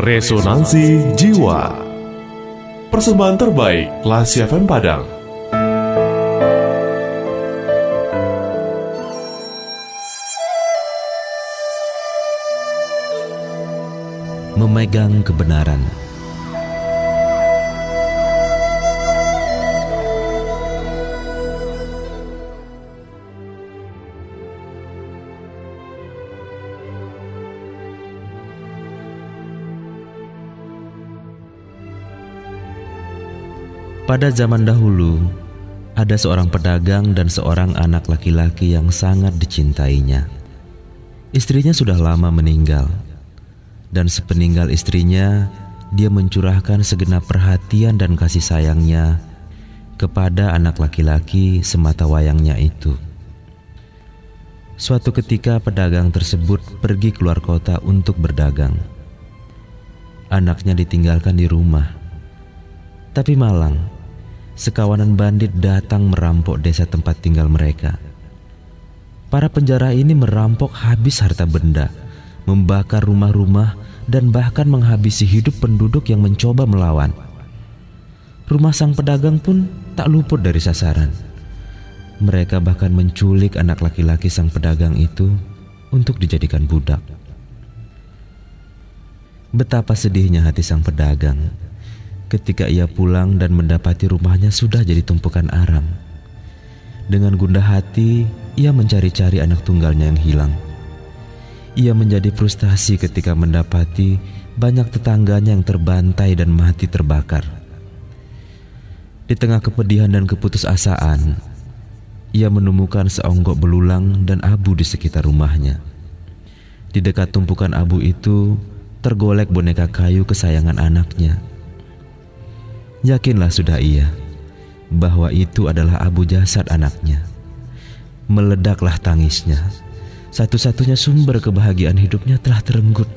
Resonansi Jiwa. Persembahan terbaik Lasi FM Padang. Memegang kebenaran Pada zaman dahulu, ada seorang pedagang dan seorang anak laki-laki yang sangat dicintainya. Istrinya sudah lama meninggal, dan sepeninggal istrinya, dia mencurahkan segenap perhatian dan kasih sayangnya kepada anak laki-laki semata wayangnya itu. Suatu ketika, pedagang tersebut pergi keluar kota untuk berdagang. Anaknya ditinggalkan di rumah, tapi malang sekawanan bandit datang merampok desa tempat tinggal mereka. Para penjara ini merampok habis harta benda, membakar rumah-rumah, dan bahkan menghabisi hidup penduduk yang mencoba melawan. Rumah sang pedagang pun tak luput dari sasaran. Mereka bahkan menculik anak laki-laki sang pedagang itu untuk dijadikan budak. Betapa sedihnya hati sang pedagang ketika ia pulang dan mendapati rumahnya sudah jadi tumpukan arang. Dengan gundah hati, ia mencari-cari anak tunggalnya yang hilang. Ia menjadi frustasi ketika mendapati banyak tetangganya yang terbantai dan mati terbakar. Di tengah kepedihan dan keputusasaan, ia menemukan seonggok belulang dan abu di sekitar rumahnya. Di dekat tumpukan abu itu, tergolek boneka kayu kesayangan anaknya Yakinlah sudah ia bahwa itu adalah abu jasad anaknya. Meledaklah tangisnya. Satu-satunya sumber kebahagiaan hidupnya telah terenggut.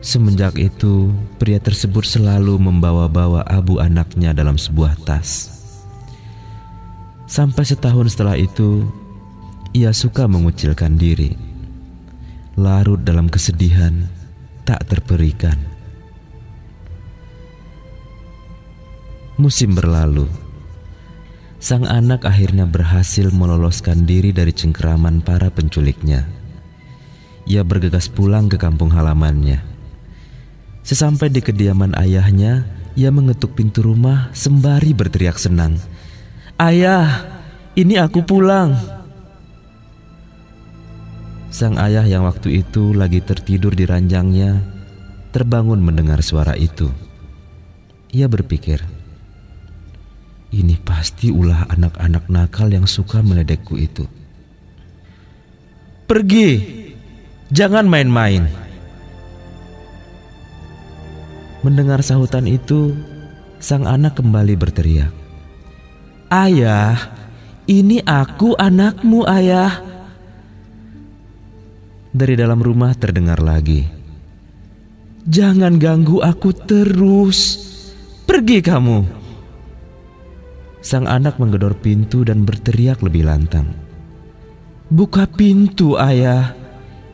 Semenjak itu, pria tersebut selalu membawa-bawa abu anaknya dalam sebuah tas. Sampai setahun setelah itu, ia suka mengucilkan diri, larut dalam kesedihan, tak terperikan. Musim berlalu. Sang anak akhirnya berhasil meloloskan diri dari cengkeraman para penculiknya. Ia bergegas pulang ke kampung halamannya. Sesampai di kediaman ayahnya, ia mengetuk pintu rumah sembari berteriak senang. "Ayah, ini aku pulang!" Sang ayah yang waktu itu lagi tertidur di ranjangnya terbangun mendengar suara itu. Ia berpikir, ini pasti ulah anak-anak nakal yang suka meledekku itu. Pergi, jangan main-main. Mendengar sahutan itu, sang anak kembali berteriak, "Ayah, ini aku anakmu, Ayah." Dari dalam rumah terdengar lagi, "Jangan ganggu aku terus. Pergi kamu." Sang anak menggedor pintu dan berteriak lebih lantang. Buka pintu ayah,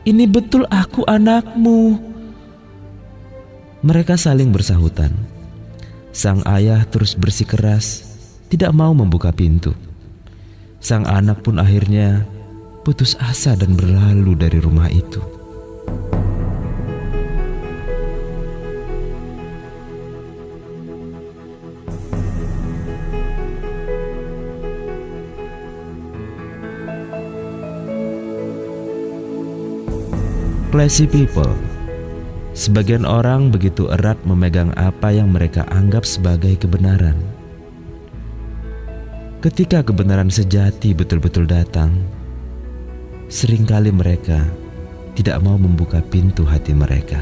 ini betul aku anakmu. Mereka saling bersahutan. Sang ayah terus bersikeras, tidak mau membuka pintu. Sang anak pun akhirnya putus asa dan berlalu dari rumah itu. Classy people. Sebagian orang begitu erat memegang apa yang mereka anggap sebagai kebenaran. Ketika kebenaran sejati betul-betul datang, sering kali mereka tidak mau membuka pintu hati mereka.